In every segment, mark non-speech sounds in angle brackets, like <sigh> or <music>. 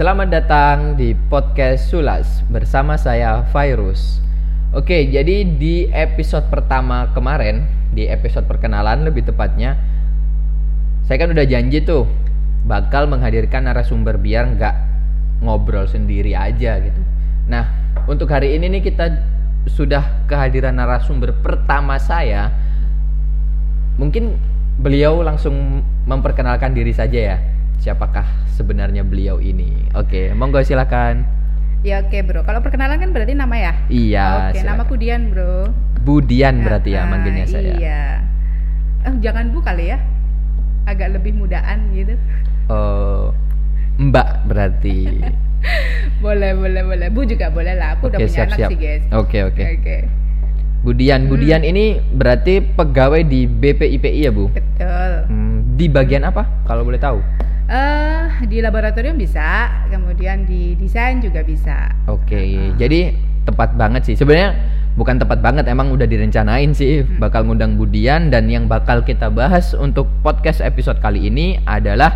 Selamat datang di podcast Sulas bersama saya Virus. Oke, jadi di episode pertama kemarin, di episode perkenalan lebih tepatnya, saya kan udah janji tuh bakal menghadirkan narasumber biar nggak ngobrol sendiri aja gitu. Nah, untuk hari ini nih kita sudah kehadiran narasumber pertama saya. Mungkin beliau langsung memperkenalkan diri saja ya siapakah sebenarnya beliau ini. Oke, monggo silakan. Ya oke bro, kalau perkenalan kan berarti nama ya? Iya. Oke, silakan. namaku Dian bro. Budian berarti ya Ah, manggilnya saya. Iya. Eh, jangan Bu kali ya, agak lebih mudaan gitu. Oh, Mbak berarti. <laughs> boleh boleh boleh, Bu juga boleh lah. Aku udah Oke, punya siap, anak siap. sih guys. Oke, oke. Oke, Budian, Budian ini berarti pegawai di BPIPI ya, Bu? betul. Hmm, di bagian apa kalau boleh tahu? Eh di laboratorium bisa, kemudian di desain juga bisa. Oke, Ah. jadi tepat banget sih. Sebenarnya bukan tepat banget, emang udah direncanain sih Hmm. bakal ngundang Budian dan yang bakal kita bahas untuk podcast episode kali ini adalah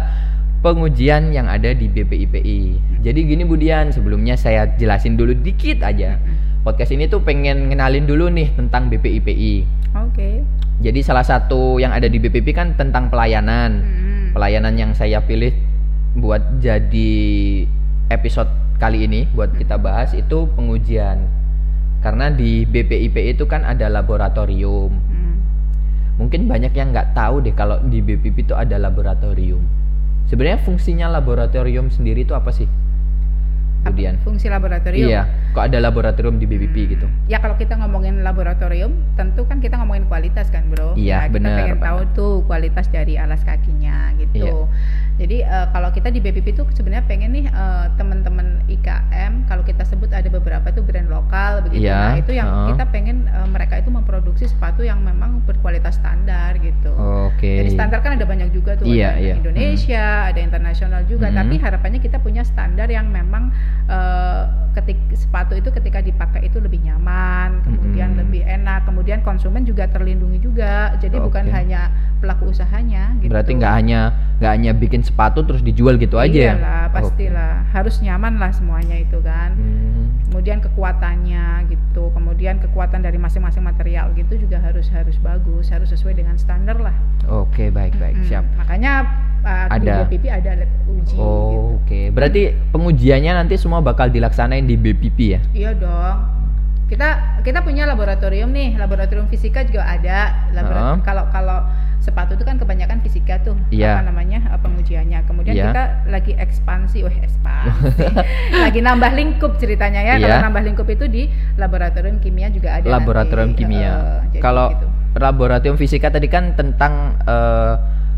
pengujian yang ada di BPIPI. Jadi gini Budian, sebelumnya saya jelasin dulu dikit aja. Podcast ini tuh pengen ngenalin dulu nih tentang BPIPI. Oke. Jadi salah satu yang ada di BPIPI kan tentang pelayanan. Hmm. Pelayanan yang saya pilih buat jadi episode kali ini buat kita bahas itu pengujian. Karena di BPIP itu kan ada laboratorium. Hmm. Mungkin banyak yang nggak tahu deh kalau di BPIP itu ada laboratorium. Sebenarnya fungsinya laboratorium sendiri itu apa sih? Kemudian. Fungsi laboratorium. Iya, kok ada laboratorium di BPIP gitu. Ya kalau kita ngomongin laboratorium, tentu kan kita ngomongin kualitas kan bro. Iya, Ya, kita benar, pengen tahu tuh kualitas dari alas kakinya gitu. Iya. Jadi eh, kalau kita di BPP itu sebenarnya pengen nih eh, teman-teman IKM, kalau kita sebut ada beberapa tuh brand lokal begitu. Iya, Nah itu yang heeh. kita pengen eh, mereka itu memproduksi sepatu yang memang berkualitas standar gitu. Oke. Jadi standar kan ada banyak juga tuh, Iya, ada iya. Indonesia, ada internasional juga. Mhm. Tapi harapannya kita punya standar yang memang eh, ketik sepatu itu ketika dipakai itu lebih nyaman, kemudian Mhm. lebih enak, kemudian konsumen juga terlindungi juga. Jadi bukan Oke. hanya pelaku usahanya. Gitu. Berarti nggak hanya nggak hanya bikin sepatu terus dijual gitu aja ya? Iyalah, pastilah. Harus nyaman lah semuanya itu kan. Hmm. Kemudian kekuatannya gitu, kemudian kekuatan dari masing-masing material gitu juga harus harus bagus, harus sesuai dengan standar lah. Oke, baik baik, Mm-mm. siap. Makanya uh, Ada. di BPP ada lab uji gitu. Oh, Oke, berarti pengujiannya nanti semua bakal dilaksanain di BPP ya? Iya dong. Kita kita punya laboratorium nih, laboratorium fisika juga ada. Labora- Heeh. Kalau kalau sepatu itu kan kebanyakan fisika tuh Iya. apa namanya uh, pengujiannya. Kemudian Iya. kita lagi ekspansi, wah ekspansi. <laughs> lagi nambah lingkup ceritanya ya. Kalau Iya. nambah lingkup itu di laboratorium kimia juga ada. Laboratorium nanti. kimia. Jadi Kalau gitu. laboratorium fisika tadi kan tentang eh,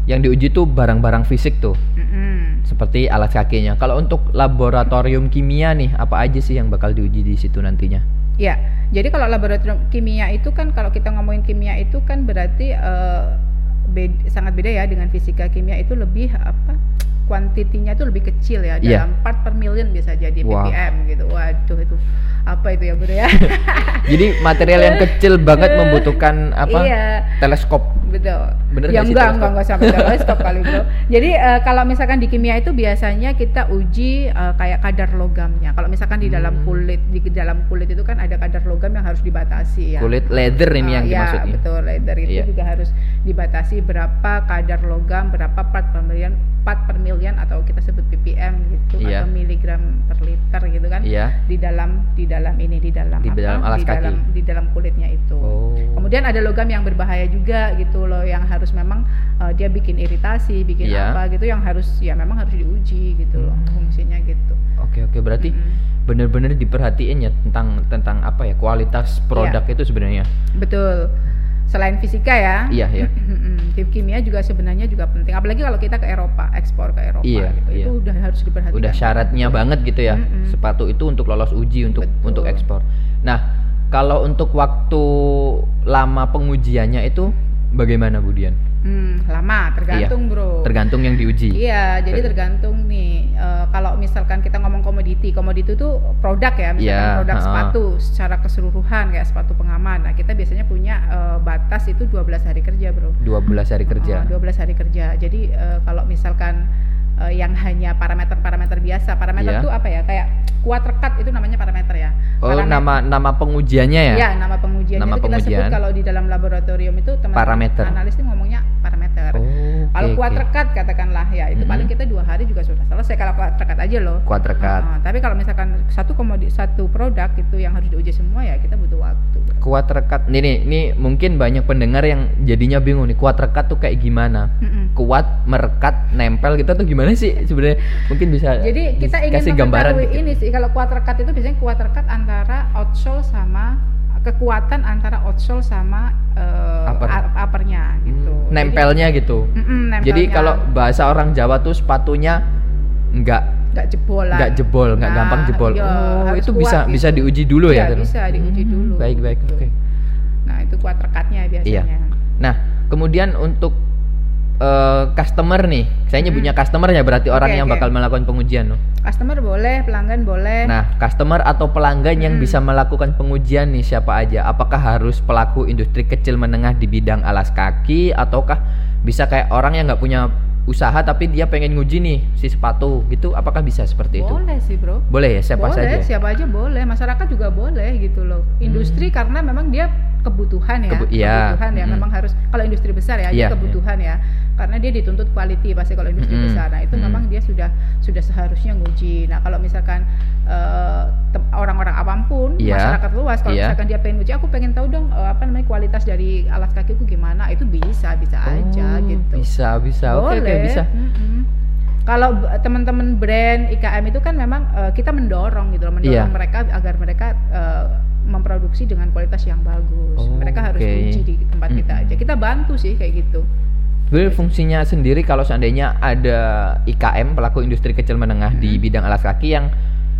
yang diuji tuh barang-barang fisik tuh, Mm-mm. seperti alas kakinya. Kalau untuk laboratorium kimia nih, apa aja sih yang bakal diuji di situ nantinya? Ya, jadi kalau laboratorium kimia itu kan kalau kita ngomongin kimia itu kan berarti eh, bed- sangat beda ya dengan fisika kimia itu lebih apa? kuantitinya itu lebih kecil ya Iya. dalam part per million bisa jadi Wah. ppm gitu. Waduh itu apa itu ya bro ya? <laughs> Jadi material yang kecil banget <laughs> membutuhkan apa? Iya. Teleskop. Betul. Bener ya enggak, enggak, enggak sampai teleskop kali bro. <laughs> Jadi eh, kalau misalkan di kimia itu biasanya kita uji eh, kayak kadar logamnya. Kalau misalkan di dalam Hmm. kulit, di dalam kulit itu kan ada kadar logam yang harus dibatasi ya. Kulit leather ini Ah, yang ya, dimaksud nih. betul leather itu Iya. juga harus dibatasi berapa kadar logam, berapa part per million, part per million atau kita sebut ppm gitu Iya. atau miligram per liter gitu kan. Iya. Di dalam di dalam ini di dalam Di apa? dalam alas di kaki. dalam di dalam kulitnya itu. Oh. Kemudian ada logam yang berbahaya juga gitu loh yang harus memang uh, dia bikin iritasi, bikin Iya. apa gitu yang harus ya memang harus diuji gitu loh Hmm. fungsinya gitu. Oke oke berarti Mm-mm. bener-bener diperhatiin ya tentang tentang apa ya kualitas produk itu sebenarnya. Betul. Selain fisika ya. Iya iya. <laughs> Kimia juga sebenarnya juga penting. Apalagi kalau kita ke Eropa, ekspor ke Eropa Iya, gitu. iya. Itu udah harus diperhatikan. Udah syaratnya Betul. banget gitu ya. Mm-mm. Sepatu itu untuk lolos uji untuk Betul. untuk ekspor. Nah, kalau untuk waktu lama pengujiannya itu bagaimana Budian? Hmm, lama, tergantung bro. Tergantung yang diuji. Iya, jadi Ter- tergantung nih. eh, kalau misalkan kita ngomong komoditi, komoditi itu produk ya, misalkan Iya, produk ha-ha. sepatu secara keseluruhan kayak sepatu pengaman. Nah, kita biasanya punya eh, batas itu 12 hari kerja, Bro. 12 hari kerja. Oh, 12 hari kerja. Jadi eh, kalau misalkan eh, yang hanya parameter-parameter biasa. Parameter Iya. itu apa ya? Kayak kuat rekat itu namanya parameter ya. Oh, Parameter- nama nama pengujiannya ya? Ya, nama pengujiannya Nama itu kita sebut pengujian. kalau di dalam laboratorium itu teman-teman Parameter. analis itu ngomongnya parameter. Oh, kalau oke, kuat oke. rekat katakanlah ya itu Mhm. paling kita dua hari juga sudah selesai kalau kuat rekat aja loh. Kuat rekat. Ah, tapi kalau misalkan satu komodi satu produk itu yang harus diuji semua ya kita butuh waktu. Kuat rekat. Nih nih, nih mungkin banyak pendengar yang jadinya bingung nih, kuat rekat tuh kayak gimana? Mm-mm. Kuat, merekat, nempel gitu tuh gimana sih sebenarnya? Mungkin bisa Jadi kita ingin kasih gambaran dikit. ini sih kalau kuat rekat itu biasanya kuat rekat antara outsole sama kekuatan antara outsole sama eh, Upper. up- uppernya gitu. Hmm, nempelnya gitu. Jadi, Jadi nempelnya. kalau bahasa orang Jawa tuh sepatunya nggak nggak jebol lah. nggak jebol, nggak Nah, gampang jebol. iya, oh, itu bisa gitu. bisa diuji dulu ya? Iya, Ter? bisa diuji Hmm, dulu. Baik baik. gitu. Oke. Nah itu kuat rekatnya Iya. biasanya. Nah, kemudian untuk eh, customer nih, saya nyebutnya customer ya berarti orang Oke, yang oke. bakal melakukan pengujian loh. Customer boleh, pelanggan boleh. Nah, customer atau pelanggan yang Hmm. bisa melakukan pengujian nih siapa aja? Apakah harus pelaku industri kecil menengah di bidang alas kaki ataukah bisa kayak orang yang nggak punya usaha tapi dia pengen nguji nih si sepatu gitu? Apakah bisa seperti itu? boleh sih bro. Boleh ya siapa boleh, saja? siapa aja boleh. Masyarakat juga boleh gitu loh. Industri karena memang dia kebutuhan ya, Hmm. Kebu- iya. kebutuhan ya. Mm-mm. Memang harus kalau industri besar ya, dia kebutuhan ya. Karena dia dituntut quality pasti kalau industri Mm-mm. besar. Nah itu Mm. memang dia sudah sudah seharusnya nguji. Nah kalau misalkan eh, orang-orang awam pun, Iya. masyarakat luas, kalau Iya. misalkan dia pengen nguji, aku pengen tahu dong eh, apa namanya kualitas dari alas kakiku gimana, itu bisa bisa aja Oh, gitu. Bisa bisa. Oke oke Boleh. bisa. mm-mm. Kalau b- teman-teman brand IKM itu kan memang eh, kita mendorong gitu loh, mendorong Iya. mereka agar mereka eh, memproduksi dengan kualitas yang bagus. Oh, mereka harus uji di tempat kita Mm-mm. aja. Kita bantu sih kayak gitu. Sebenarnya fungsinya sendiri kalau seandainya ada IKM pelaku industri kecil menengah di Mhm. bidang alas kaki yang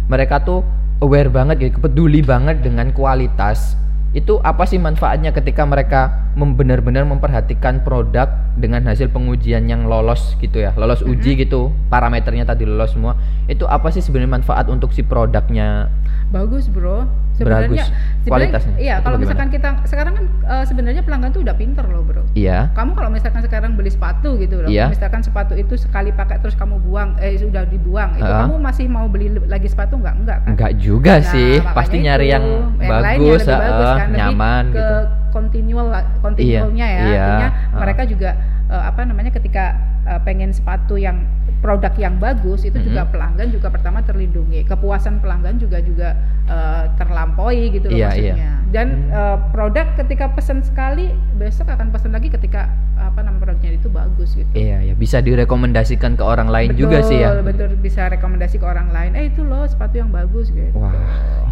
mereka tuh aware banget gitu, peduli banget dengan kualitas. Itu apa sih manfaatnya ketika mereka benar-benar memperhatikan produk dengan hasil pengujian yang lolos gitu ya, lolos uji Mhm. gitu, parameternya tadi lolos semua. Itu apa sih sebenarnya manfaat untuk si produknya? Bagus, Bro. Bagus. Sebenarnya sebenarnya- Kualitasnya, Iya, kalau misalkan kita sekarang kan eh, sebenarnya pelanggan tuh udah pinter loh, Bro. Iya. Kamu kalau misalkan sekarang beli sepatu gitu loh, Iya. misalkan sepatu itu sekali pakai terus kamu buang, eh sudah dibuang, itu Ha-ha. kamu masih mau beli lagi sepatu nggak? Enggak kan? Enggak juga Nah, sih, pasti itu, nyari yang, yang bagus, lebih bagus eh, kan, lebih nyaman ke gitu. continual continualnya ya, iya, artinya ah. mereka juga eh, apa namanya ketika eh, pengen sepatu yang produk yang bagus itu juga Mhm. pelanggan juga pertama terlindungi, kepuasan pelanggan juga juga eh, terlampaui gitu loh Iya, iya. maksudnya. Dan Hmm. eh, produk ketika pesan sekali besok akan pesan lagi ketika apa nama produknya itu bagus gitu. Iya, ya bisa direkomendasikan ke orang lain juga sih ya. Betul, bisa rekomendasi ke orang lain. Eh itu loh sepatu yang bagus gitu. Wah,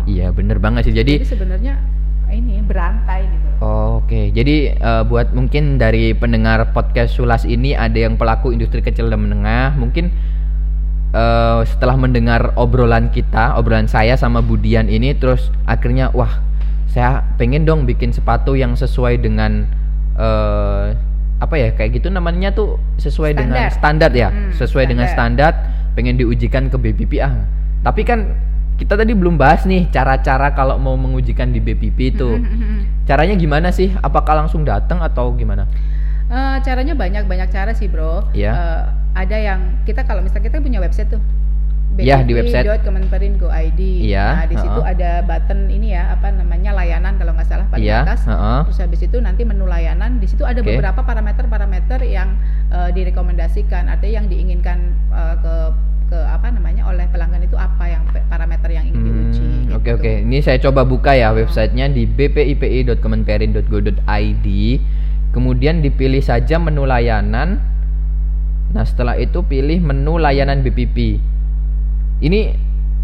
iya bener banget sih. Jadi Jadi sebenarnya ini berantai gitu. Oh, Oke, jadi eh, buat mungkin dari pendengar podcast Sulas ini ada yang pelaku industri kecil dan menengah, mungkin eh, setelah mendengar obrolan kita, obrolan saya sama Budian ini, terus akhirnya wah, saya pengen dong bikin sepatu yang sesuai dengan eh, apa ya, kayak gitu namanya tuh sesuai dengan Standar. ya, Hmm, sesuai dengan standar, pengen diujikan ke BPP ah. Tapi kan kita tadi belum bahas nih cara-cara kalau mau mengujikan di BPP itu. Caranya gimana sih? Apakah langsung datang atau gimana? Eh, caranya banyak banyak cara sih bro. Iya. Eh, ada yang kita kalau misalnya kita punya website tuh. Iya, di website. bpp.kemenperin.go.id. Iya, Nah di situ heeh. ada button ini ya apa namanya layanan kalau nggak salah paling Iya, atas. heeh. Terus habis itu nanti menu layanan di situ ada Oke. beberapa parameter-parameter yang eh, direkomendasikan, artinya yang diinginkan eh, ke ke apa namanya oleh pelanggan itu apa yang parameter yang ingin diuji. Hmm, Oke gitu. oke, ini saya coba buka ya websitenya di bpipi.kemenperin.go.id. Kemudian dipilih saja menu layanan. Nah setelah itu pilih menu layanan BPP. Ini,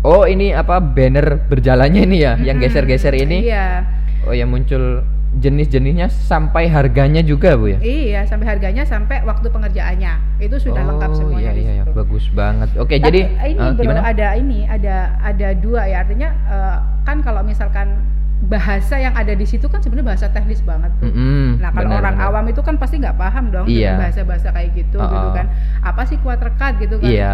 oh ini apa banner berjalannya ini ya, yang Mm-mm. geser-geser ini. Iya. Oh yang muncul jenis-jenisnya sampai harganya juga bu ya? Iya, sampai harganya sampai waktu pengerjaannya. Itu sudah lengkap Oh, semuanya iya, iya, iya. situ. bagus banget. Oke Tapi jadi ini eh, bro gimana? ada ini ada ada dua ya artinya eh, kan kalau misalkan bahasa yang ada di situ kan sebenarnya bahasa teknis banget tuh. Mm-mm, Nah kalau orang benar. awam itu kan pasti nggak paham dong Iya. bahasa-bahasa kayak gitu gitu kan. Apa sih kuat rekat gitu kan? Iya.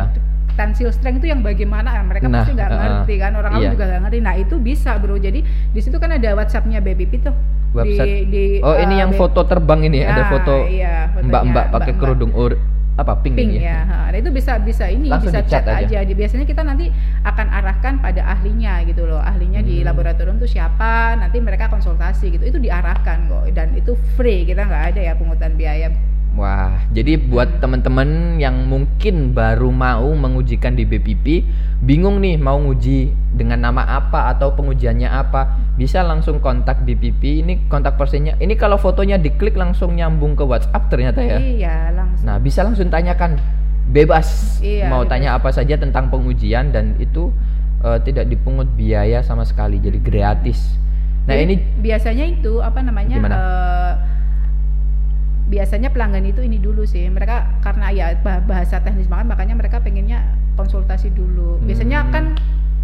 Tensile strength itu yang bagaimana? Ah, Mereka Nah, pasti nggak uh-uh. ngerti kan. Orang awam Iya. juga nggak ngerti. Nah itu bisa bro. Jadi di situ kan ada WhatsAppnya BBP tuh. Website. Di, di, Oh ini eh, yang B- foto terbang ini ada Nah, foto iya, fotonya mbak-mbak pakai mbak-mbak. kerudung or apa pink, pink ya. Ha, nah itu bisa bisa ini Langsung bisa di-chat chat aja. aja. Di- Biasanya kita nanti akan arahkan pada ahlinya gitu loh. Ahlinya di Hmm. laboratorium tuh siapa? Nanti mereka konsultasi gitu. Itu diarahkan kok dan itu free. Kita nggak ada ya pungutan biaya. Wah, jadi buat teman-teman yang mungkin baru mau mengujikan di BPP, bingung nih mau nguji dengan nama apa atau pengujiannya apa, bisa langsung kontak BPP. Ini kontak personnya. Ini kalau fotonya diklik langsung nyambung ke WhatsApp ternyata ya. Iya langsung. Nah, bisa langsung tanyakan bebas Iya, mau bebas. tanya apa saja tentang pengujian dan itu eh, tidak dipungut biaya sama sekali, jadi gratis. Nah, Jadi ini biasanya itu apa namanya? Gimana? eh, biasanya pelanggan itu ini dulu sih. Mereka karena ya bah- bahasa teknis banget makanya mereka pengennya konsultasi dulu. Biasanya Hmm. kan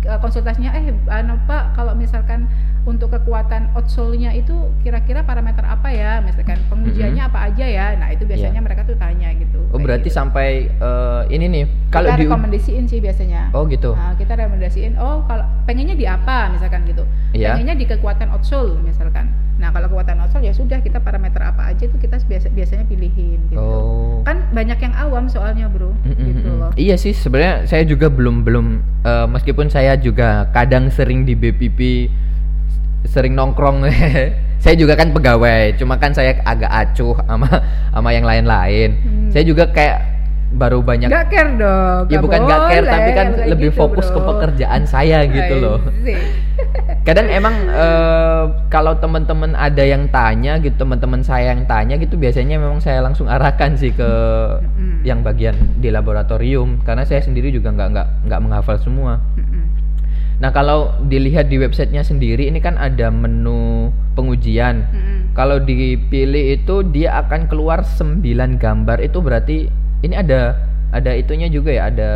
eh, konsultasinya eh anu Pak kalau misalkan untuk kekuatan outsole-nya itu kira-kira parameter apa ya? Misalkan pengujiannya apa aja ya? Nah, itu biasanya Iya. mereka tuh tanya gitu. oh berarti gitu. sampai eh, ini nih kalau kita di rekomendasiin sih biasanya. Oh gitu. Nah, kita rekomendasiin, oh kalau pengennya di apa misalkan gitu. Iya. Pengennya di kekuatan outsole misalkan. Nah, kalau kekuatan outsole ya sudah kita parameter apa aja itu kita biasa biasanya pilihin gitu. Oh. Kan banyak yang awam soalnya, Bro. Mm, mm, gitu loh. Iya sih sebenarnya saya juga belum belum eh, meskipun saya juga kadang sering di BPP sering nongkrong <laughs> saya juga kan pegawai cuma kan saya agak acuh sama sama yang lain-lain Hmm. saya juga kayak baru banyak Nggak care dong. ya bukan gak care boleh, tapi kan lebih gitu, fokus ke Bro. pekerjaan saya gitu loh Asik. Kadang emang eh, kalau teman-teman ada yang tanya gitu teman-teman saya yang tanya gitu biasanya memang saya langsung arahkan sih ke yang bagian di laboratorium. Karena saya sendiri juga nggak nggak nggak menghafal semua. Nah kalau dilihat di websitenya sendiri ini kan ada menu pengujian. Mm-mm. kalau dipilih itu dia akan keluar 9 gambar. Itu berarti ini ada ada itunya juga ya ada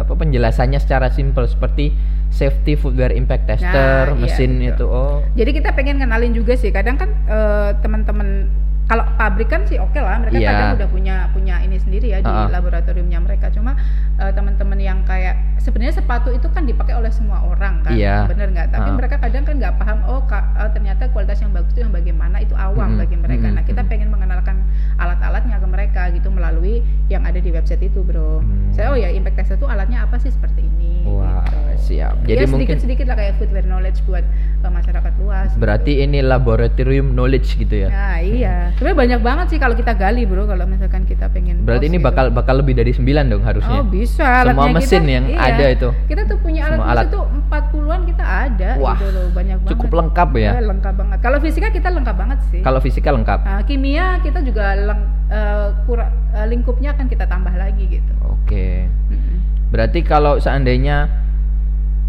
apa penjelasannya secara simpel. Seperti safety footwear impact tester Nah, iya, mesin betul. itu oh Jadi kita pengen kenalin juga sih. Kadang kan eh, teman-teman kalau pabrik kan sih oke lah, mereka Iya. kadang udah punya punya ini sendiri ya di Ha-ha. laboratoriumnya mereka. Cuma eh, teman-teman yang kayak sebenarnya sepatu itu kan dipakai oleh semua orang kan, Iya. bener nggak? Tapi Ha. mereka kadang kan nggak paham. Oh, ka- eh, ternyata kualitas yang bagus itu yang bagaimana itu awam Mm-mm, bagi mereka. Nah kita pengen mengenalkan alat-alatnya ke mereka gitu melalui yang ada di website itu, bro. Hmm. Saya oh ya impact tester itu alatnya apa sih seperti ini? Wah, gitu. siap. ya Jadi mungkin sedikit-sedikit lah kayak footwear knowledge buat eh, masyarakat luas. gitu. berarti ini laboratorium knowledge gitu ya. Nah iya, sebenarnya banyak banget sih kalau kita gali bro, kalau misalkan kita pengen. Berarti ini gitu. bakal bakal lebih dari 9 dong harusnya. Oh bisa. Semua mesin kita, yang iya. ada itu. Kita tuh punya alat, alat. tuh 40-an kita ada. Wah, gitu loh, banyak banget. Cukup lengkap ya. Eh, lengkap banget. Kalau fisika kita lengkap banget sih. Kalau fisika lengkap. Nah, kimia kita juga leng, eh, kura- eh, lingkupnya akan kita tambah lagi gitu. Oke. Mm-mm. Berarti kalau seandainya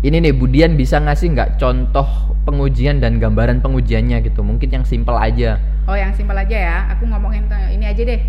ini nih Budian bisa ngasih nggak contoh pengujian dan gambaran pengujiannya gitu. Mungkin yang simpel aja. Oh yang simpel aja ya, aku ngomongin ini aja deh.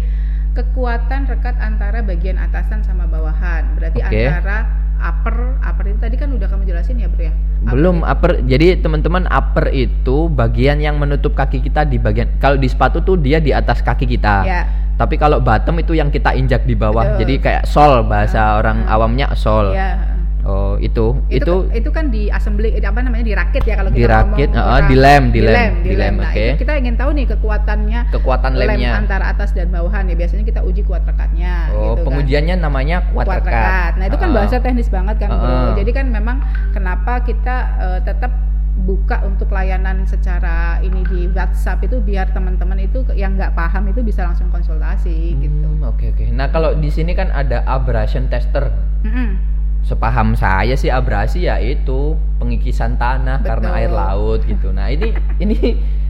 Kekuatan rekat antara bagian atasan sama bawahan. Berarti Oke. antara upper, upper itu tadi kan udah kamu jelasin ya bro ya? Upper Belum itu- upper. Jadi teman-teman upper itu bagian yang menutup kaki kita di bagian kalau di sepatu tuh dia di atas kaki kita. Ya, Tapi kalau bottom itu yang kita injak di bawah. Betul. Jadi kayak sol bahasa Ah, orang ah. awamnya sol. ya. Oh, itu Itu, itu, itu kan di assembly eh, apa namanya dirakit ya kalau kita Dirakit, ngomong ah, orang- dilem, di lem, di dilem, lem. Nah, oke. itu kita ingin tahu nih kekuatannya kekuatan lem lemnya. antara atas dan bawahan ya. Biasanya kita uji kuat rekatnya Oh, gitu kan. pengujiannya namanya kuat, kuat rekat. rekat. Nah itu kan Ah. bahasa teknis banget kan bro. Ah. Jadi kan memang kenapa kita eh, tetap buka untuk layanan secara ini di WhatsApp itu biar teman-teman itu yang nggak paham itu bisa langsung konsultasi gitu. Hmm, Oke oke. Nah kalau di sini kan ada abrasion tester. Mm-mm. Sepaham saya sih abrasi ya itu pengikisan tanah karena Betul. air laut gitu. Nah ini <laughs> ini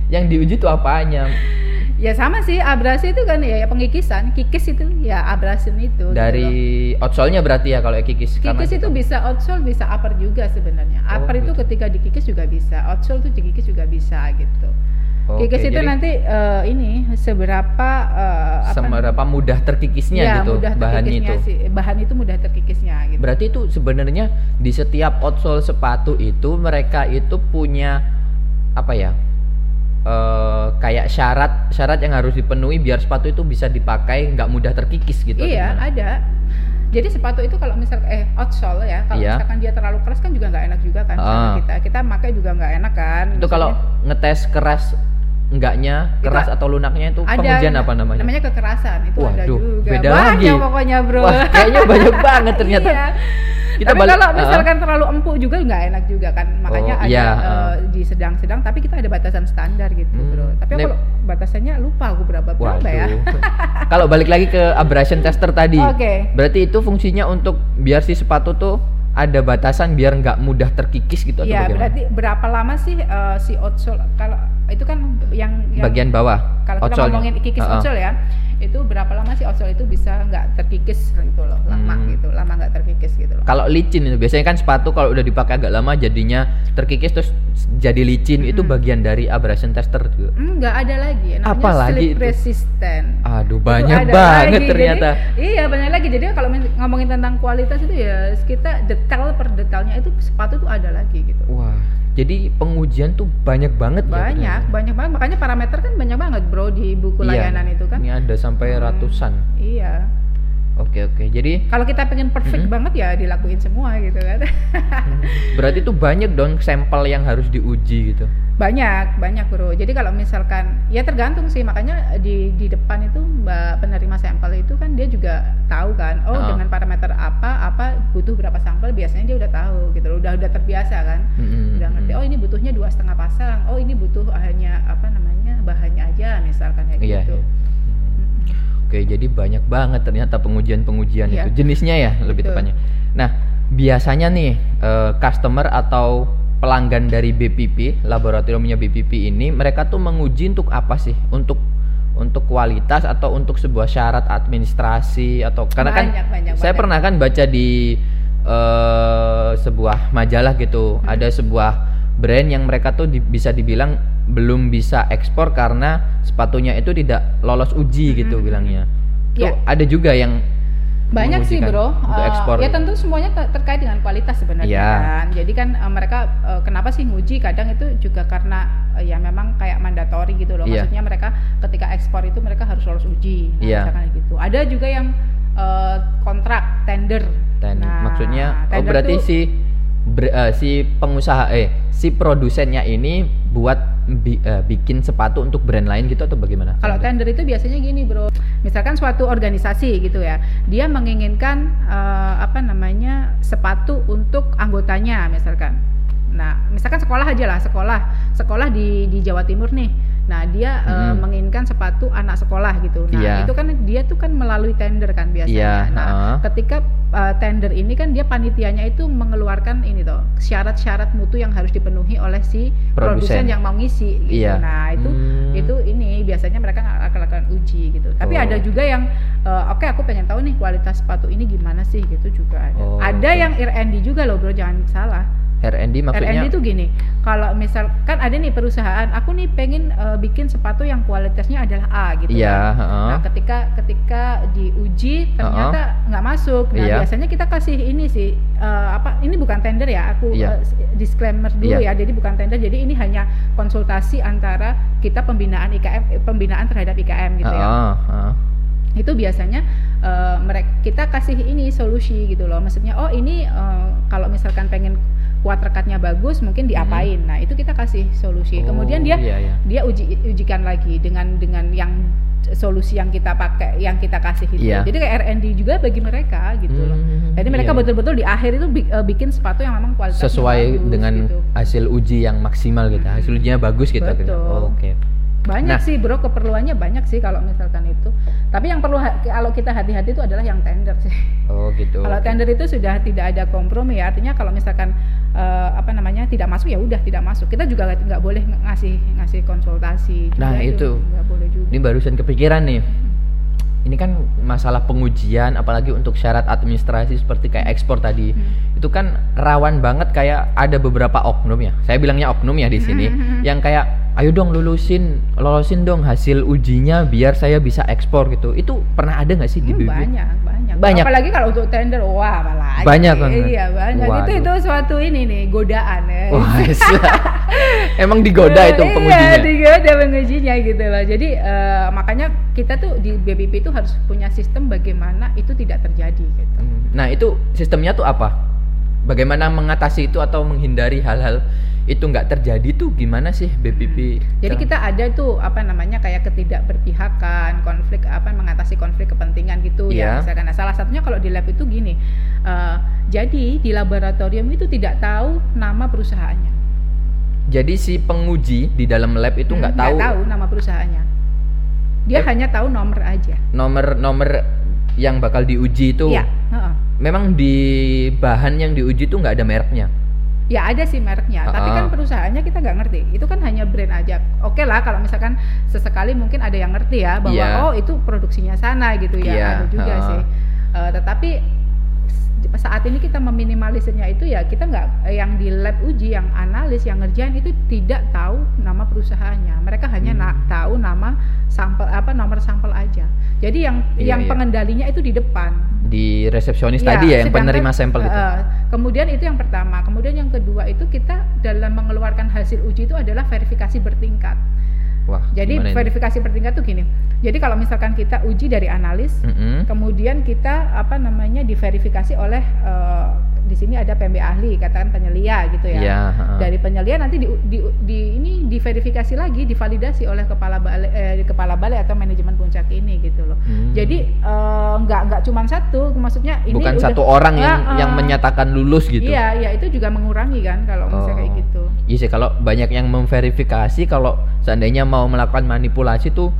yang diuji tuh apanya? Ya sama sih abrasi itu kan ya, ya pengikisan, kikis itu ya abrasion itu. gitu Dari loh. outsole-nya berarti ya kalau kikis. karena Kikis itu kita- bisa outsole bisa upper juga sebenarnya. Oh, Upper itu gitu. ketika dikikis juga bisa, outsole itu dikikis juga bisa gitu. Oke, kikis itu nanti eh, ini seberapa eh, apa seberapa mudah terkikisnya ya, gitu mudah bahan terkikisnya itu. sih. Bahan itu mudah terkikisnya gitu. Berarti itu sebenarnya di setiap outsole sepatu itu mereka itu punya apa ya? eh kayak syarat syarat yang harus dipenuhi biar sepatu itu bisa dipakai nggak mudah terkikis gitu. iya, ada. Jadi sepatu itu kalau misal eh outsole ya, kalau Iya. misalkan dia terlalu keras kan juga nggak enak juga kan Ah. kita. Kita pakai juga nggak enak kan. Itu kalau ngetes keras enggaknya keras Itu atau lunaknya itu ada pengujian apa namanya? Namanya kekerasan itu ada Waduh, juga. beda banyak lagi. pokoknya bro. Wah, kayaknya banyak <laughs> banget ternyata. Iya. Kita tapi balik- kalau misalkan terlalu empuk juga nggak enak juga kan. Makanya Oh, ada iya, eh, ah. di sedang-sedang. Tapi kita ada batasan standar gitu Hmm. bro. Tapi kalau batasannya lupa aku berapa berapa ya. Waduh. <laughs> Kalau balik lagi ke abrasion tester tadi, Oke. berarti itu fungsinya untuk biar si sepatu tuh ada batasan biar nggak mudah terkikis gitu atau Iya bagaimana? berarti berapa lama sih eh, si outsole kalau itu kan yang, yang Bagian bawah, kalau kita ngomongin kikis Heeh. outsole ya itu berapa lama sih outsole itu bisa nggak terkikis gitu loh lama Hmm. gitu lama nggak terkikis gitu loh Kalau licin itu biasanya kan sepatu kalau udah dipakai agak lama jadinya terkikis terus jadi licin itu Mm-mm. bagian dari abrasion tester juga. nggak ada lagi namanya Apa lagi slip itu? resistant Aduh Itu banyak ada banget lagi. ternyata. Jadi, iya banyak lagi. Jadi kalau ngomongin tentang kualitas itu ya kita detail per detailnya itu sepatu tuh ada lagi gitu. Wah, jadi pengujian tuh banyak banget ya. Banyak, banget. Makanya parameter kan banyak banget bro di buku Iya, layanan itu kan. Ini ada sampai Hmm, ratusan. Iya. Oke oke. Jadi Kalau kita pengen perfect Mm-mm. banget ya dilakuin semua gitu kan. berarti tuh banyak dong sampel yang harus diuji gitu. Banyak, banyak bro. Jadi kalau misalkan ya tergantung sih. Makanya di di depan itu mbak penerima sampel itu kan dia juga tahu kan. Oh Ah. dengan parameter apa apa butuh berapa sampel. Biasanya dia udah tahu gitu. loh. Udah udah terbiasa kan. Mm-mm, udah ngerti oh ini butuhnya dua setengah pasang oh ini butuh hanya apa namanya bahannya aja misalkan kayak Iya. gitu iya. Oke, jadi banyak banget ternyata pengujian-pengujian Iya. itu. Jenisnya ya lebih Betul. tepatnya. Nah, biasanya nih eh, customer atau pelanggan dari BPP, laboratoriumnya BPP ini, mereka tuh menguji untuk apa sih? Untuk untuk kualitas atau untuk sebuah syarat administrasi atau karena kan Banyak, banyak, saya banyak. pernah kan baca di eh, sebuah majalah gitu, Hmm. ada sebuah brand yang mereka tuh di- bisa dibilang belum bisa ekspor karena sepatunya itu tidak lolos uji gitu Mhm. bilangnya. Tuh Ya. ada juga yang banyak sih bro untuk Eh, ekspor. ya tentu semuanya ter- terkait dengan kualitas sebenarnya Iya. kan jadi kan eh, mereka eh, kenapa sih nguji kadang itu juga karena eh, ya memang kayak mandatori gitu loh Iya. maksudnya mereka ketika ekspor itu mereka harus lolos uji nah, Iya. misalkan gitu ada juga yang eh, kontrak tender dan Nah, maksudnya oh tender berarti tuh- si ber- eh, si pengusaha eh si produsennya ini buat bi- eh, bikin sepatu untuk brand lain gitu atau bagaimana? Kalau tender itu biasanya gini bro, misalkan suatu organisasi gitu ya, dia menginginkan eh, apa namanya sepatu untuk anggotanya misalkan. Nah, misalkan sekolah aja lah, sekolah, sekolah di di Jawa Timur nih. Nah, dia eh, Mhm. menginginkan sepatu anak sekolah gitu. Nah, Iya. itu kan dia tuh kan melalui tender kan biasanya. Iya, Nah, heeh. ketika eh, tender ini kan dia panitianya itu mengeluarkan ini toh syarat-syarat mutu yang harus dipenuhi oleh si Produsen. yang mau ngisi gitu. Iya. Nah, itu Hmm. itu ini biasanya mereka akan lakukan uji gitu. Tapi Oh. ada juga yang eh, oke aku pengen tahu nih kualitas sepatu ini gimana sih gitu juga ada. Oh, ada oke. yang R&D juga loh bro, jangan salah. R&D maksudnya R&D itu gini, kalau misal kan ada nih perusahaan, aku nih pengen eh, bikin sepatu yang kualitasnya adalah A gitu Iya, kan. heeh. Nah, ketika ketika diuji ternyata nggak masuk. Nah, Iya. biasanya kita kasih ini sih eh, apa ini bukan tender ya, aku Iya. eh, disclaimer dulu Iya. ya. Jadi bukan tender, jadi ini hanya konsultasi antara kita pembinaan IKM eh, pembinaan terhadap IKM gitu ya Heeh, heeh. itu biasanya mereka kita kasih ini solusi gitu loh maksudnya oh ini eh, kalau misalkan pengen kuat rekatnya bagus mungkin diapain nah itu kita kasih solusi kemudian Oh, dia iya, iya. dia uji ujikan lagi dengan dengan yang solusi yang kita pakai yang kita kasih itu Iya. jadi kayak R&D juga bagi mereka gitu loh Hmm, jadi mereka iya, betul-betul di akhir itu eh, bikin sepatu yang memang kualitasnya sesuai bagus, dengan gitu. hasil uji yang maksimal gitu. Mm-mm. Hasil ujinya bagus gitu. Betul. Oh, Oke. Banyak Nah. sih bro keperluannya banyak sih kalau misalkan itu tapi yang perlu kalau kita hati-hati itu adalah yang tender sih Oh gitu. Kalau tender itu sudah tidak ada kompromi ya, artinya kalau misalkan eh, apa namanya tidak masuk ya udah tidak masuk. Kita juga nggak nggak boleh ngasih ngasih konsultasi. juga Nah, itu. nggak boleh juga. Ini barusan kepikiran nih. Ini kan masalah pengujian, apalagi untuk syarat administrasi seperti kayak ekspor tadi. Hmm. Itu kan rawan banget kayak ada beberapa oknum ya. Saya bilangnya oknum ya di sini, Hmm. yang kayak ayo dong lulusin, lolosin dong hasil ujinya biar saya bisa ekspor gitu. Itu pernah ada nggak sih di Hmm, banyak, banyak. Banyak. Apalagi kalau untuk tender, wah apalagi. Banyak banget. Iya banyak. Itu Waduh. itu suatu ini nih godaan ya. Wah, <laughs> emang digoda itu Iya, pengujinya. digoda pengujinya gitu loh. Jadi eh, makanya kita tuh di BBP itu harus punya sistem bagaimana itu tidak terjadi gitu. Hmm. Nah itu sistemnya tuh apa? Bagaimana mengatasi itu atau menghindari hal-hal itu nggak terjadi tuh gimana sih BPP? Jadi Cara- kita ada tuh apa namanya kayak ketidakberpihakan, konflik apa mengatasi konflik kepentingan gitu Iya. ya misalkan. Nah, salah satunya kalau di lab itu gini. eh, jadi di laboratorium itu tidak tahu nama perusahaannya. jadi si penguji di dalam lab itu Hmm, nggak tahu, nama perusahaannya. Dia Eh. hanya tahu nomor aja. nomor nomor yang bakal diuji itu. Iya, heeh. Memang di bahan yang diuji itu nggak ada mereknya. Ya ada sih mereknya, tapi Ah. kan perusahaannya kita nggak ngerti. Itu kan hanya brand aja. Oke lah kalau misalkan sesekali mungkin ada yang ngerti ya bahwa Iya. oh itu produksinya sana gitu ya. Iya, Ada juga ah. sih. Eh, tetapi saat ini kita meminimalisirnya itu ya kita nggak eh, yang di lab uji, yang analis, yang ngerjain itu tidak tahu nama perusahaannya. Mereka hanya na- Hmm. tahu nama sampel apa nomor sampel aja. Jadi yang Iya, yang iya. pengendalinya itu di depan. Di resepsionis Ya, tadi ya yang penerima sampel itu. eh, kemudian itu yang pertama. Kemudian yang kedua itu kita dalam mengeluarkan hasil uji itu adalah verifikasi bertingkat. Wah. Jadi gimana ini? verifikasi bertingkat tuh gini. Jadi kalau misalkan kita uji dari analis, Mm-mm. kemudian kita apa namanya diverifikasi oleh eh, di sini ada PMB ahli, katakan penyelia gitu ya. Iya, heeh. Dari penyelia nanti di, di, di- ini diverifikasi lagi, divalidasi oleh kepala balai eh, kepala balai atau manajemen puncak ini gitu loh. Hmm. Jadi eh, nggak nggak cuma satu, maksudnya ini bukan udah- satu orang yang ah. yang menyatakan lulus gitu. Iya, iya itu juga mengurangi kan kalau misalnya kayak Oh. gitu. Iya sih kalau banyak yang memverifikasi kalau seandainya mau melakukan manipulasi tuh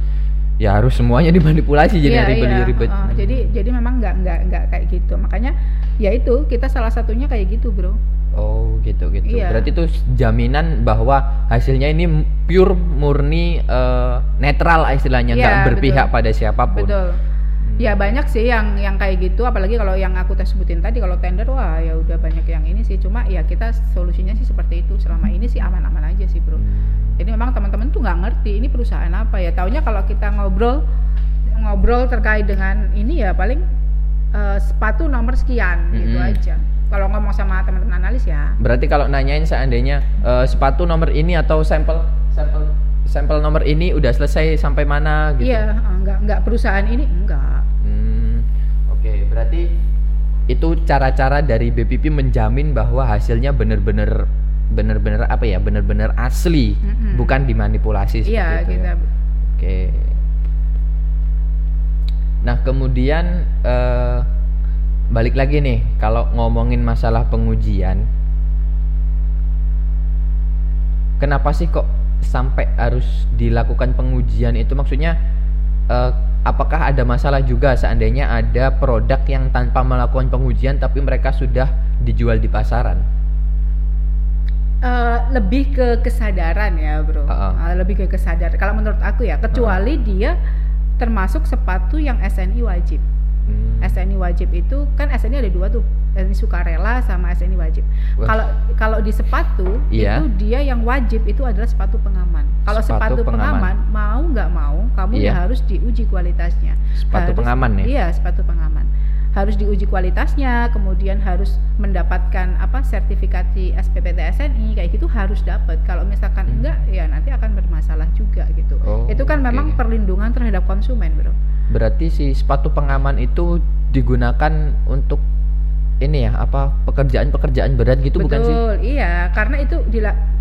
ya harus semuanya <laughs> dimanipulasi jadi Iya, ribet iya, ribet. heeh. jadi jadi memang nggak nggak nggak kayak gitu. Makanya ya itu kita salah satunya kayak gitu, Bro. Oh gitu gitu. Iya. Berarti itu jaminan bahwa hasilnya ini pure murni eh, netral lah istilahnya nggak Iya, berpihak betul. pada siapa pun. Betul. Hmm. Ya banyak sih yang yang kayak gitu, apalagi kalau yang aku tes sebutin tadi kalau tender wah ya udah banyak yang ini sih. Cuma ya kita solusinya sih seperti itu. Selama ini sih aman-aman aja sih, Bro. Hmm. Jadi memang teman-teman tuh nggak ngerti ini perusahaan apa ya. Taunya kalau kita ngobrol ngobrol terkait dengan ini ya paling eh, sepatu nomor sekian gitu Mm-mm. aja. Kalau ngomong sama teman-teman analis ya. Berarti kalau nanyain seandainya eh, sepatu nomor ini atau sampel sampel sampel nomor ini udah selesai sampai mana gitu. Iya, eh, nggak nggak perusahaan ini enggak. Berarti itu cara-cara dari BPP menjamin bahwa hasilnya benar-benar benar-benar apa ya, benar-benar asli, Mm-mm. bukan dimanipulasi seperti Iya, itu kita ya. Oke. Nah, kemudian eh, balik lagi nih, kalau ngomongin masalah pengujian, kenapa sih kok sampai harus dilakukan pengujian itu? Maksudnya, eh, apakah ada masalah juga seandainya ada produk yang tanpa melakukan pengujian tapi mereka sudah dijual di pasaran? Eh, lebih ke kesadaran ya, bro. Ha-ha. Eh, lebih ke kesadaran. Kalau menurut aku ya, kecuali dia termasuk sepatu yang SNI wajib. Hmm. SNI wajib itu kan SNI ada dua tuh, SNI sukarela sama SNI wajib. Kalau kalau di sepatu Iya. itu dia yang wajib itu adalah sepatu pengaman. Kalau Sepatu sepatu, pengaman. pengaman, mau nggak mau kamu ya harus diuji kualitasnya. Sepatu Harus- pengaman ya? Iya sepatu pengaman. Harus diuji kualitasnya, kemudian harus mendapatkan apa sertifikasi SPPT SNI kayak gitu harus dapat. Kalau misalkan Hmm. enggak ya nanti akan bermasalah juga gitu. Oh, itu kan oke. memang perlindungan terhadap konsumen, bro. Berarti si sepatu pengaman itu digunakan untuk ini ya apa pekerjaan-pekerjaan berat gitu bukan sih? Betul, iya, karena itu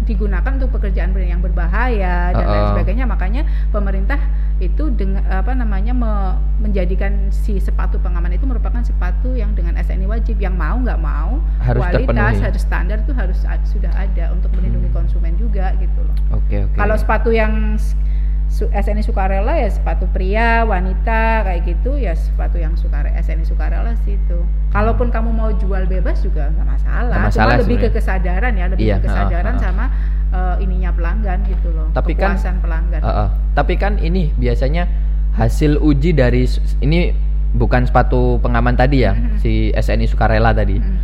digunakan untuk pekerjaan ber- yang berbahaya dan lain Uh-uh. sebagainya. Makanya pemerintah itu dengan apa namanya me- menjadikan si sepatu pengaman itu merupakan sepatu yang dengan SNI wajib yang mau nggak mau Harus kualitas terpenuhi. harus standar itu harus sudah ada untuk melindungi Hmm. konsumen juga gitu loh. Oke oke. Kalau sepatu yang SNI sukarela ya sepatu pria, wanita kayak gitu ya sepatu yang sukarela SNI sukarela sih itu. Kalaupun kamu mau jual bebas juga nggak masalah. Masalah Cuma lebih ke kesadaran ya, lebih Iya, ke kesadaran ha, ha. sama eh, ininya pelanggan gitu loh. Tapi kan- kepuasan pelanggan. Heeh. Tapi kan ini biasanya hasil uji dari ini bukan sepatu pengaman tadi ya, Mhm. si SNI sukarela tadi. Mm.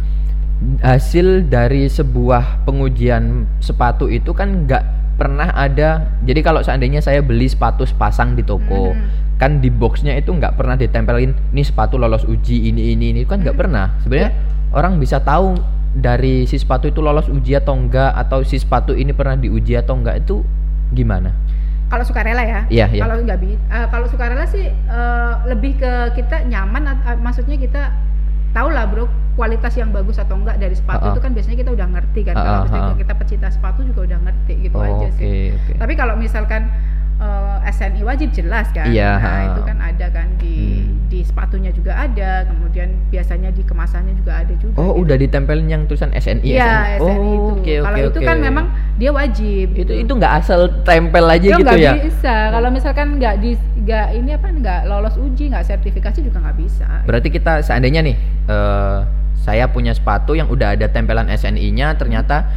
Hasil dari sebuah pengujian sepatu itu kan nggak pernah ada. Jadi kalau seandainya saya beli sepatu sepasang di toko, Mhm. kan di boxnya itu nggak pernah ditempelin ini sepatu lolos uji ini ini ini kan nggak Hmm. pernah sebenarnya orang bisa tahu dari si sepatu itu lolos uji atau enggak atau si sepatu ini pernah diuji atau enggak itu gimana Kalau sukarela ya. Iya, iya. Kalau nggak eh, kalau sukarela sih eh, lebih ke kita nyaman, eh, maksudnya kita tahu lah bro kualitas yang bagus atau enggak dari sepatu Uh-uh. itu kan biasanya kita udah ngerti kan kalau Uh-uh, misalnya uh-uh. kita pecinta sepatu juga udah ngerti gitu Oh, aja sih oke. tapi kalau misalkan eh, SNI wajib jelas kan Iya, nah itu kan ada kan di Hmm. di sepatunya juga ada kemudian biasanya di kemasannya juga ada juga Oh, gitu. udah ditempelin yang tulisan SNI. Iya, SNI. SNI itu. Oh, oke, Kalau oke, itu kan memang dia wajib. itu gitu. itu nggak asal tempel aja Itu gitu nggak ya. bisa. Kalau misalkan nggak di nggak ini apa nggak lolos uji, nggak sertifikasi juga nggak bisa. Berarti kita seandainya nih eh, saya punya sepatu yang udah ada tempelan SNI-nya ternyata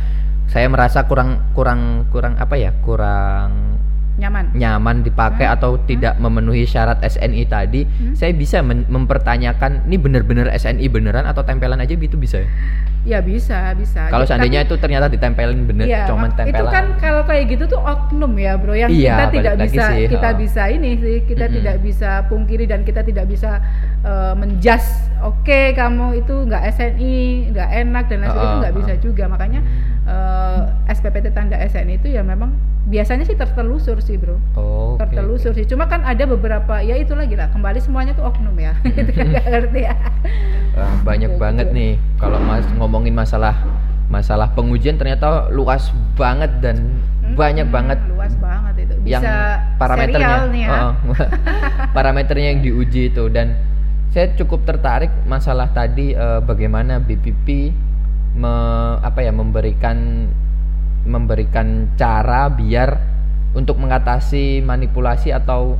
saya merasa kurang kurang kurang apa ya? kurang Nyaman. nyaman dipakai Hmm, atau tidak memenuhi syarat SNI tadi, Hmm. saya bisa mempertanyakan ini bener-bener SNI beneran atau tempelan aja gitu bisa ya? Ya bisa, bisa. Kalau Tapi- seandainya itu ternyata ditempelin bener Iya, cuman tempelan. itu kan kalau kayak gitu tuh oknum ya bro yang Iya, kita tidak bisa sih, kita ha. bisa ini sih kita Mm-mm. tidak bisa pungkiri dan kita tidak bisa uh, menjas oke kamu itu nggak SNI nggak enak dan lain sebagainya itu Ha, nggak ha. bisa juga makanya uh, SPPT tanda SNI itu ya memang biasanya sih tertelusur sih bro. Oh, oke, tertelusur sih. Cuma kan ada beberapa ya itu lagi lah kembali semuanya tuh oknum ya. <laughs> Itu kan nggak ngerti ya. Wah, banyak Kayak banget nih. Kalau mas ngomongin masalah masalah pengujian ternyata luas banget dan banyak Hmm, banget luas banget itu. Bisa yang parameternya. nih ya. Oh, <laughs> parameternya yang diuji itu. Dan saya cukup tertarik masalah tadi eh, bagaimana BPP me, apa ya memberikan memberikan cara biar untuk mengatasi manipulasi atau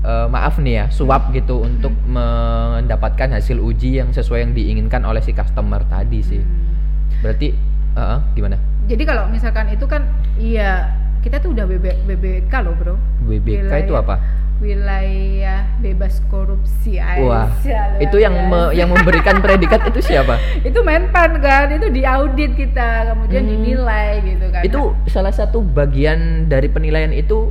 eh, maaf nih ya suap gitu untuk mendapatkan hasil uji yang sesuai yang diinginkan oleh si customer tadi sih. Hmm. berarti eh, gimana? Jadi kalau misalkan itu kan iya kita tuh udah BB, BBK loh bro. WBK itu Wilayah- apa Wilayah bebas korupsi. Wah, Aisyah, itu yang me- yang memberikan predikat itu siapa? <laughs> itu Menpan kan, itu diaudit kita, kemudian Hmm. dinilai gitu kan. Itu salah satu bagian dari penilaian itu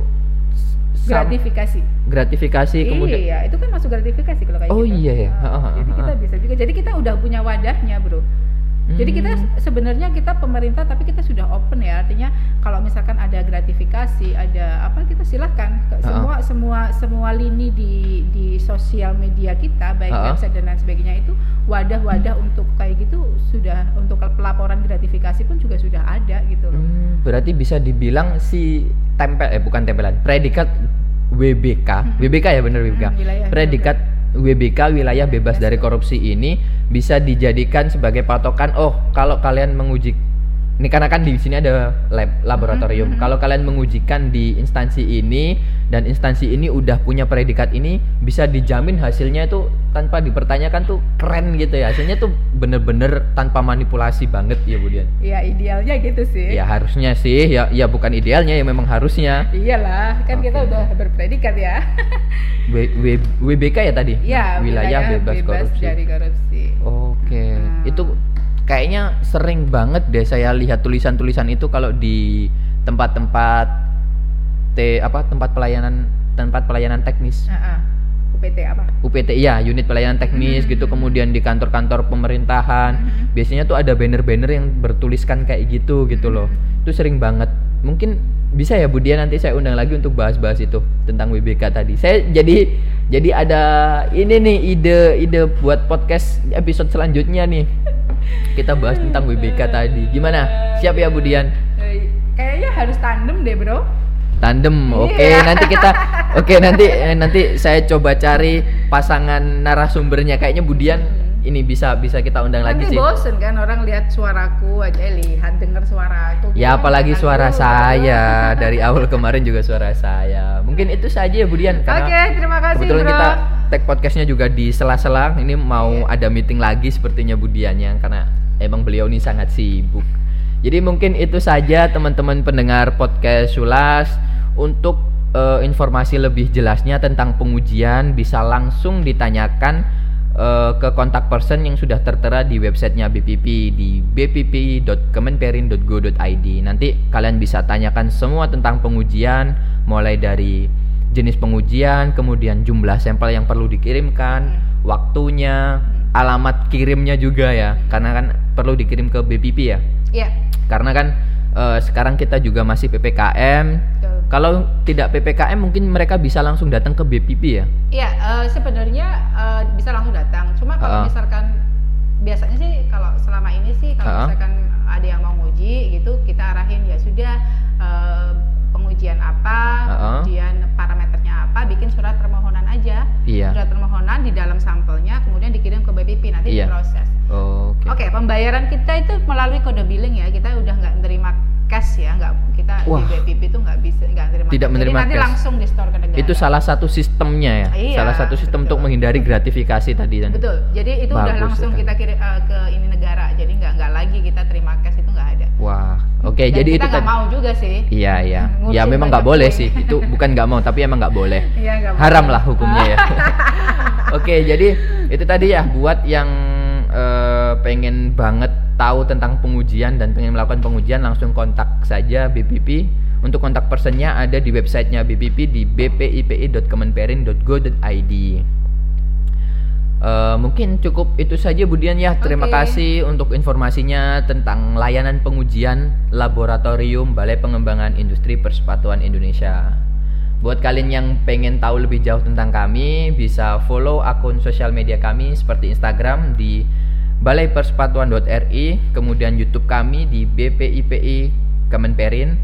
gratifikasi. gratifikasi kemudian Iya, itu kan masuk gratifikasi kalau kayak Oh, gitu. iya ya. Ah, jadi kita bisa juga. Jadi kita udah punya wadahnya, Bro. Jadi kita Hmm. sebenarnya kita pemerintah tapi kita sudah open ya artinya kalau misalkan ada gratifikasi ada apa kita silahkan Ke- Ha-ha. semua semua semua lini di di sosial media kita baik Ha-ha. website dan lain sebagainya itu wadah-wadah untuk kayak gitu sudah untuk pelaporan gratifikasi pun juga sudah ada gitu loh. Hmm, berarti bisa dibilang si tempel eh bukan tempelan predikat WBK Hmm. WBK ya bener WBK Hmm, wilayah predikat WBK wilayah bebas dari- korupsi ini bisa dijadikan sebagai patokan oh kalau kalian menguji ini karena kan di sini ada lab laboratorium Mhm, mhm. kalau kalian mengujikan di instansi ini dan instansi ini udah punya predikat ini bisa dijamin hasilnya itu tanpa dipertanyakan tuh keren gitu ya hasilnya tuh bener-bener tanpa manipulasi banget ya Budian Ya idealnya gitu sih. Ya harusnya sih, ya ya bukan idealnya ya memang harusnya. Iyalah, kan kita Oke. udah berpredikat ya. W, W- WBK ya tadi? Ya, wilayah, bebas, korupsi. dari korupsi. Oke, Hmm. itu kayaknya sering banget deh saya lihat tulisan-tulisan itu kalau di tempat-tempat T apa tempat pelayanan tempat pelayanan teknis. Ah, ah. UPT apa? UPT ya, unit pelayanan teknis gitu, Hmm. kemudian di kantor-kantor pemerintahan. Hmm. Biasanya tuh ada banner-banner yang bertuliskan kayak gitu gitu loh. Hmm. Itu sering banget. Mungkin bisa ya Budia nanti saya undang lagi untuk bahas-bahas itu tentang WBK tadi. Saya jadi jadi ada ini nih ide-ide buat podcast episode selanjutnya nih. Kita bahas tentang WBK tadi. Gimana? Siap ya Budian? Kayaknya harus tandem deh, Bro. Tandem. Oke, Iya. nanti kita Oke, nanti eh, nanti saya coba cari pasangan narasumbernya. Kayaknya Budian ini bisa bisa kita undang lagi Nanti sih. bosen kan orang lihat suaraku aja lihat denger suara aku. Ya apalagi jangan suara dulu. saya dari awal kemarin juga suara saya. Mungkin itu saja ya Budian Oke, terima kasih, kebetulan Bro. Tag podcastnya juga di sela-sela. Ini mau Iya. ada meeting lagi sepertinya Budiannya karena emang beliau ini sangat sibuk. Jadi mungkin itu saja teman-teman pendengar podcast Sulas untuk eh, informasi lebih jelasnya tentang pengujian bisa langsung ditanyakan eh, ke kontak person yang sudah tertera di websitenya BPP di bpp.kemenperin.go.id. Nanti kalian bisa tanyakan semua tentang pengujian, mulai dari jenis pengujian, kemudian jumlah sampel yang perlu dikirimkan, waktunya, alamat kirimnya juga ya, karena kan perlu dikirim ke BPP ya. Iya, Karena kan eh, sekarang kita juga masih PPKM. betul. Kalau tidak PPKM mungkin mereka bisa langsung datang ke BPP ya. Iya, eh, sebenarnya eh, bisa langsung datang. Cuma kalau Ha-ha. misalkan biasanya sih kalau selama ini sih kalau Ha-ha. misalkan ada yang mau nguji gitu kita arahin ya sudah eh, pengujian apa, Ha-ha. kemudian parameternya apa, bikin surat permohonan aja. Iya. Surat permohonan di dalam sampelnya kemudian dikirim ke BPP nanti Iya. diproses. Oke. Oke, pembayaran kita itu melalui kode billing ya. Kita udah nggak menerima cash ya, nggak kita Wah. di BPP itu nggak bisa nggak menerima. Tidak cash. menerima Jadi nanti cash. langsung di store ke negara. Itu salah satu sistemnya ya. Iya, salah satu sistem betul. untuk menghindari gratifikasi tadi kan. Betul. Jadi itu udah Bagus langsung sekali. kita kirim eh, ke ini negara. Jadi nggak nggak lagi kita terima cash itu nggak ada. Wah. Oke, Dan jadi kita itu nggak mau juga sih. Iya, iya. <laughs> Ngurusin Ya memang nggak boleh sih. Itu bukan nggak mau, tapi emang nggak boleh. <laughs> Iya nggak Haram boleh. lah hukumnya ya. <laughs> Oke, jadi itu tadi ya buat yang eh, pengen banget tahu tentang pengujian dan pengen melakukan pengujian langsung kontak saja BPP. Untuk kontak personnya ada di websitenya BPP di bpipi.kemenperin.go.id. Eh, mungkin cukup itu saja Budian ya. Terima Oke. kasih untuk informasinya tentang layanan pengujian laboratorium Balai Pengembangan Industri Persepatuan Indonesia. Buat kalian yang pengen tahu lebih jauh tentang kami, bisa follow akun sosial media kami seperti Instagram di balaipersepatuan.ri, kemudian YouTube kami di BPIPI Kemenperin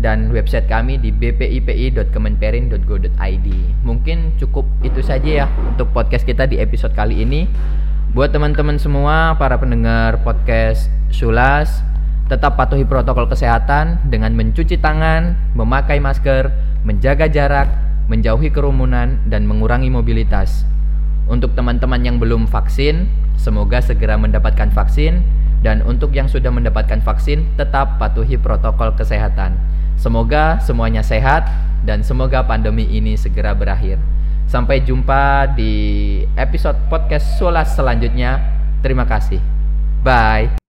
dan website kami di bpipi.kemenperin.go.id. Mungkin cukup itu saja ya untuk podcast kita di episode kali ini. Buat teman-teman semua para pendengar podcast Sulas, tetap patuhi protokol kesehatan dengan mencuci tangan, memakai masker, menjaga jarak, menjauhi kerumunan dan mengurangi mobilitas. Untuk teman-teman yang belum vaksin, semoga segera mendapatkan vaksin dan untuk yang sudah mendapatkan vaksin tetap patuhi protokol kesehatan. Semoga semuanya sehat dan semoga pandemi ini segera berakhir. Sampai jumpa di episode podcast Solas selanjutnya. Terima kasih. Bye.